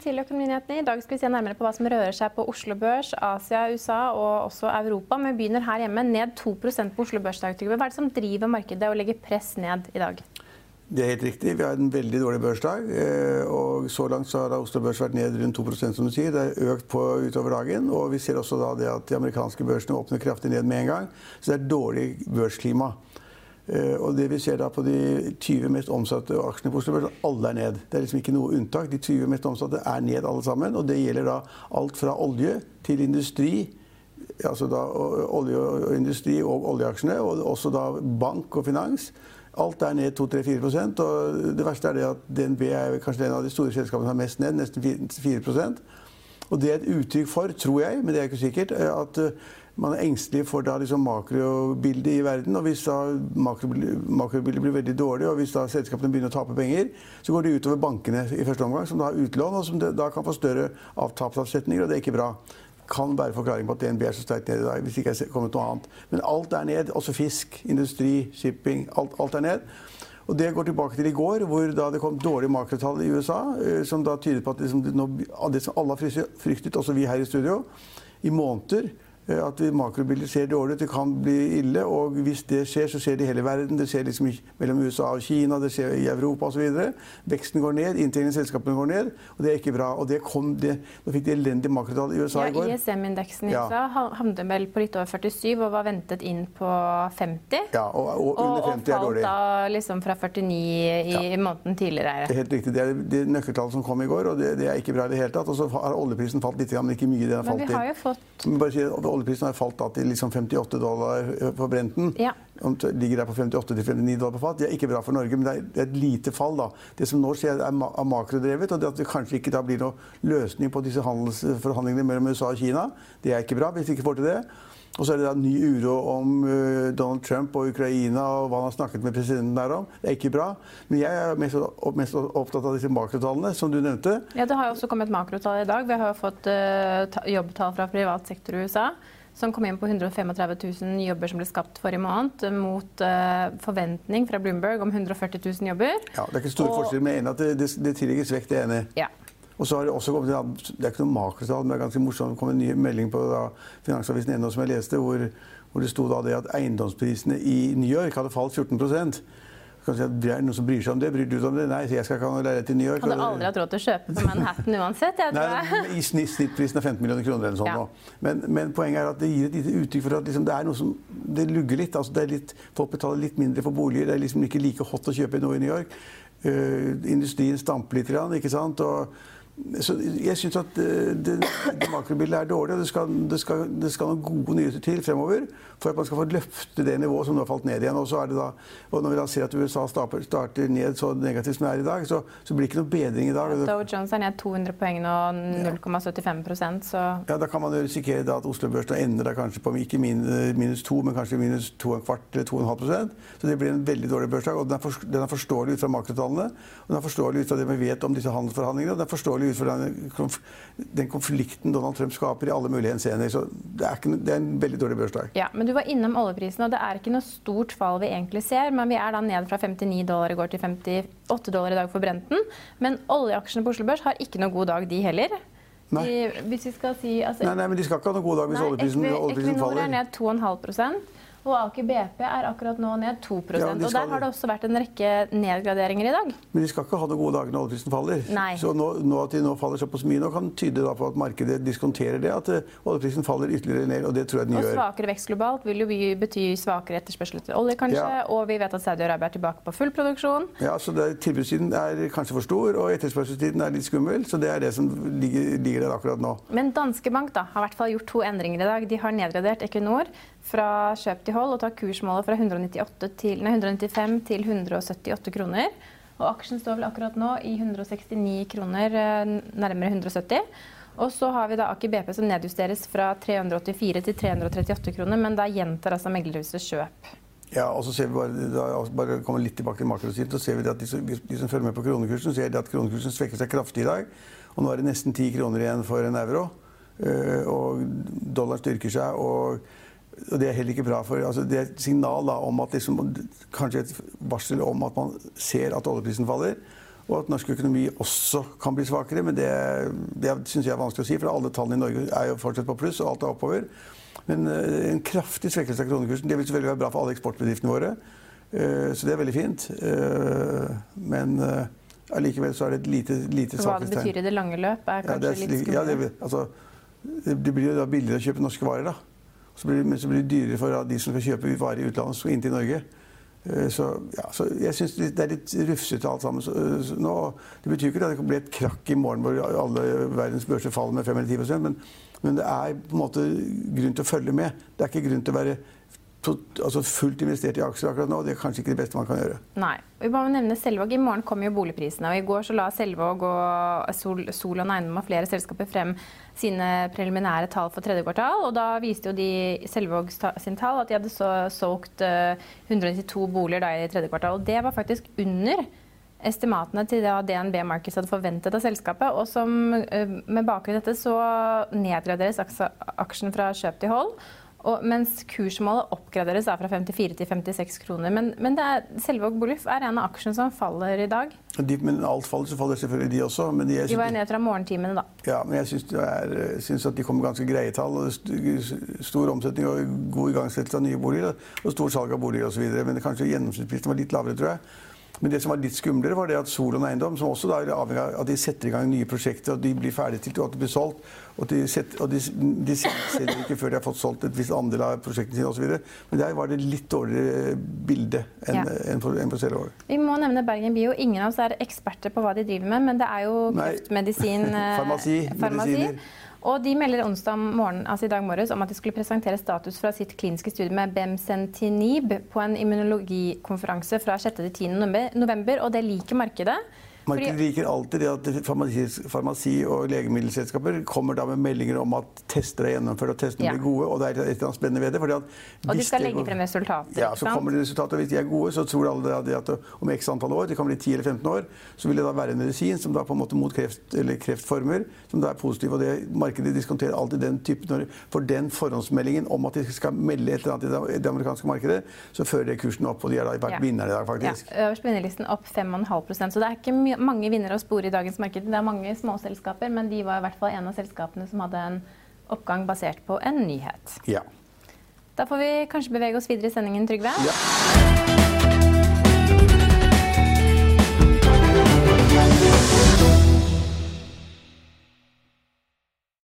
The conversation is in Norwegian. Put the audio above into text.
Til Økonominyhetene. I dag skal vi se nærmere på hva som rører seg på Oslo Børs, Asia, USA og også Europa. Men vi begynner her hjemme. Ned 2% på Oslo Børs. Hva er det som driver markedet og legger press ned i dag? Det er helt riktig. Vi har en veldig dårlig børsdag. eh, og Så langt så har Oslo Børs vært ned rundt 2% som du sier. Det er økt på utover dagen. Og vi ser også da det at de amerikanske børsene åpner kraftig ned med en gang. Så det er dårlig børsklima. Eh, og det vi ser da på de 20 mest omsatte aksjene på Oslo alle er ned. Det er liksom ikke noe unntak. De 20 mest omsatte er ned alle sammen. Og det gjelder da alt fra olje til industri. Altså da olje og industri og oljeaksjene. Og også da bank og finans. Alt er ned 2-3-4% og Det verste er det at DNB er kanskje en av de store selskapene som har mest ned, nesten 4 Og Det er et uttrykk for, tror jeg, men det er ikke sikkert, at man er engstelig for da liksom makrobildet i verden. og Hvis da makrobildet blir veldig dårlig, og hvis da selskapene begynner å tape penger, så går det utover bankene i første omgang, som da har utlån, og som da kan få større avtapsavsetninger, og det er ikke bra kan være forklaring på at DNB er så sterkt ned i dag. hvis det ikke er kommet noe annet. Men alt er ned. Også fisk, industri, shipping. Alt, alt er ned. Og Det går tilbake til i går, hvor det kom dårlige makrotall i USA. Som da tydet på at liksom, det som alle har fryktet, også vi her i studio, i måneder Eh, at makrobildet ser dårlig ut. Det kan bli ille. Og hvis det skjer, så skjer det i hele verden. Det skjer liksom mellom USA og Kina, det skjer i Europa osv. Veksten går ned, inntjeningen i selskapene går ned. Og det er ikke bra. Og det kom det, Nå fikk de elendige makrotall i USA ja, i går. ISM-indeksen i ja. USA havnet vel på litt over 47 og var ventet inn på 50. Ja, og, og under 50 og, er dårlig. Og falt da liksom fra 49 i ja. måneden tidligere. Det er helt riktig. Det er de nøkkeltallet som kom i går, og det, det er ikke bra i det hele tatt. Og så har oljeprisen falt litt, men ikke mye. Det har falt men oljeprisen har falt til liksom 58 dollar på Brenten. Ja. Ligger der på 58-59 dollar på fat. Det er ikke bra for Norge, men det er et lite fall. da. Det som nå skjer, er makrodrevet, og det at det kanskje ikke da blir noen løsning på disse handelsforhandlingene mellom USA og Kina, det er ikke bra hvis vi ikke får til det. Og så er det da ny uro om uh, Donald Trump og Ukraina og hva han har snakket med presidenten der om. Det er ikke bra. Men jeg er mest, opptatt av disse makrotallene, som du nevnte. Ja, Det har jo også kommet makrotall i dag. Vi har jo fått uh, jobbtall fra privat sektor i USA som kom inn på 135 000 jobber som ble skapt forrige måned, mot uh, forventning fra Bloomberg om 140 000 jobber. Ja, Det er ikke store forskjeller, men en at det, det, det tillegges vekt, det ene. Ja. Og så har Det også kommet, det er ikke noe makrotall, men det er ganske morsomt. Det kom en ny melding på da, Finansavisen NO som jeg leste, hvor, hvor det sto da det at eiendomsprisene i New York hadde falt 14 Kanskje det er noen som bryr seg om det? Bryr du deg om det? Nei, jeg skal ikke ha noe leilighet i New York. Hadde aldri hatt råd til å kjøpe på Manhattan uansett. jeg tror Nei, I snitt, snittprisen er 15 millioner kroner eller sånn ja. men, men, poenget er at det gir et lite uttrykk for at liksom, det er noe som det lugger litt. Altså, det er litt. Folk betaler litt mindre for boliger. Det er liksom ikke like hot å kjøpe noe i New York. Uh, industrien stamper litt, ikke sant. Og, så jeg syns at det, det, det makrobildet er dårlig, og det skal, det, skal, det skal, noen gode nyheter til fremover for at man skal få løfte det nivået som nå har falt ned igjen. Og, så det da, og når vi da ser at USA starter, starter ned så negativt som det er i dag, så, så blir det ikke noe bedring i dag. Dow Jones er ned 200 poeng nå, 0,75 så Ja, Da kan man jo risikere at Oslo-børsen ender kanskje på ikke minus 2, men kanskje minus 2,25 eller 2,5% Så det blir en veldig dårlig børsdag. Og den er, for, den er forståelig ut fra makrotallene, og den er forståelig ut fra det vi vet om disse handelsforhandlingene, og den er forståelig ut fra den, den konflikten Donald Trump skaper i alle mulige henseender. Så det er, ikke, det er en veldig dårlig børsdag. Ja, men du var innom oljeprisen, og det er ikke noe stort fall vi egentlig ser. Men vi er da ned fra 59 dollar i går til 58 dollar i dag for Brenten. Men oljeaksjene på Oslo Børs har ikke noe god dag, de heller. Nei. De, hvis vi skal si altså, Nei, nei, men de skal ikke ha noen god dag hvis Nei, oljeprisen, oljeprisen faller. Equinor er ned 2,5 og Aker BP er akkurat nå ned 2 Ja, de Og Der har det. også vært en rekke nedgraderinger i dag. Men de skal ikke ha noen gode dager når oljeprisen faller. Nei. Så nå, nå at de nå faller såpass mye, nå kan tyde da på at markedet diskonterer det, at eh, oljeprisen faller ytterligere ned, og det tror jeg den Og gjør. svakere vekst globalt vil jo bety svakere etterspørsel etter olje, kanskje. Ja. Og vi vet at Saudi-Arabia er tilbake på full produksjon. Ja, så det, Tilbudssiden er kanskje for stor, og etterspørselstiden er litt skummel. Så det er det som ligger, ligger der akkurat nå. Men Danske Bank da, har i hvert fall gjort to endringer i dag. De har nedgradert Equinor fra kjøp til hold og tar kursmålet fra 198 til, nei, 195 til 178 kroner. Og aksjen står vel akkurat nå i 169 kroner, eh, nærmere 170. Og så har vi da Aker BP som nedjusteres fra 384 til 338 kroner, men da gjentar altså meglerhuset kjøp. Ja, og så ser vi bare, da, altså bare kommer litt tilbake til makrosiden, så ser vi at de, som- de som følger med på kronekursen, ser at kronekursen svekker seg kraftig i dag. Og nå er det nesten 10 kroner igjen for en euro. Eh, og dollaren styrker seg. og og Det er heller ikke bra. for altså, Det er et signal da, om at liksom, Kanskje et varsel om at man ser at oljeprisen faller. Og at norsk økonomi også kan bli svakere. Men det, det syns jeg er vanskelig å si, for alle tallene i Norge er jo fortsatt på pluss, og alt er oppover. Men uh, en kraftig svekkelse av kronekursen det vil selvfølgelig være bra for alle eksportbedriftene våre. Uh, så det er veldig fint. Uh, men allikevel så er det et lite, lite Hva det betyr i det lange løp, er kanskje ja, er, litt ja, det, altså, det det blir jo da billigere å kjøpe norske varer, da. Så blir, men så blir det dyrere for de som skal kjøpe varer i utlandet, så inn til Norge. Eh, Så, ja, så jeg syns det er litt rufsete alt sammen. Så, så nå, det betyr ikke at det blir et krakk i morgen hvor alle verdens børser faller med 5 eller 10 men, men det er på en måte grunn til å følge med. Det er ikke grunn til å være altså fullt investert i aksjer akkurat nå. Det er kanskje ikke det beste man kan gjøre. Nei. Vi må nevne Selvåg. I morgen kommer jo boligprisene. og I går så la Selvåg og Sol, Solon Eiendom og flere selskaper frem sine preliminære tall for tredje kvartal. og Da viste jo de Selvåg sin tall at de hadde så, solgt uh, 192 boliger da i tredje kvartal. og Det var faktisk under estimatene til det DNB Markets hadde forventet av selskapet. og som, eh, Med bakgrunn i dette så nedgraderes aksjen fra kjøp til hold. Og, mens kursmålet oppgraderes fra 54 til 56 kroner. Men, men det er, Selvåg Bolif er en av aksjene som faller i dag. De, men alt faller, så faller selvfølgelig de også. Men jeg De var ned fra morgentimene, da. Ja, men jeg syns, syns at de kommer ganske greie tall. og st- Stor omsetning og god igangsettelse av nye boliger. Og stort salg av boliger osv. Men kanskje gjennomsnittsprisen var litt lavere, tror jeg. Men det som var litt skumlere, var det at Solon Eiendom, som også er avhengig av at de setter i gang nye prosjekter, og de blir ferdigstilt og at de blir solgt, og, at de, setter, og de, de selger ikke før de har fått solgt et visst andel av prosjektene sine osv. Men der var det litt dårligere bilde enn Ja. enn for, enn for Selvåg. Vi må nevne Bergen Bio. Ingen av oss er eksperter på hva de driver med, men det er jo kreftmedisin Farmasi. Farmasi, medisiner. Og de melder onsdag morgen, altså i dag morges om at de skulle presentere status fra sitt kliniske studie med Bemcentinib på en immunologikonferanse fra 6. til 10. november, november, og det liker markedet. Markedet liker alltid det at farmasi, farmasi og legemiddelselskaper kommer da med meldinger om at tester er gjennomført og testene Ja. blir gode. Og det er et eller annet spennende ved det. fordi at Og de skal legge frem resultater. Ja, så kommer det resultater, Hvis de er gode, så tror alle det at om x antall år, det kan bli 10 eller 15 år, så vil det da være en medisin som da på en måte mot kreft, eller kreftformer som da er positiv. og det Markedet diskonterer alltid den typen For den forhåndsmeldingen om at de skal melde et eller annet i det- amerikanske markedet, så fører det kursen opp, og de har da vært Ja. vinnere i dag, faktisk. Ja, øverst på vinnerlisten opp 5,5% Så det er ikke my- mange vinnere å spore i dagens marked. Det er mange småselskaper, men de var i hvert fall en av selskapene som hadde en oppgang basert på en nyhet. Ja. Da får vi kanskje bevege oss videre i sendingen, Trygve. Ja.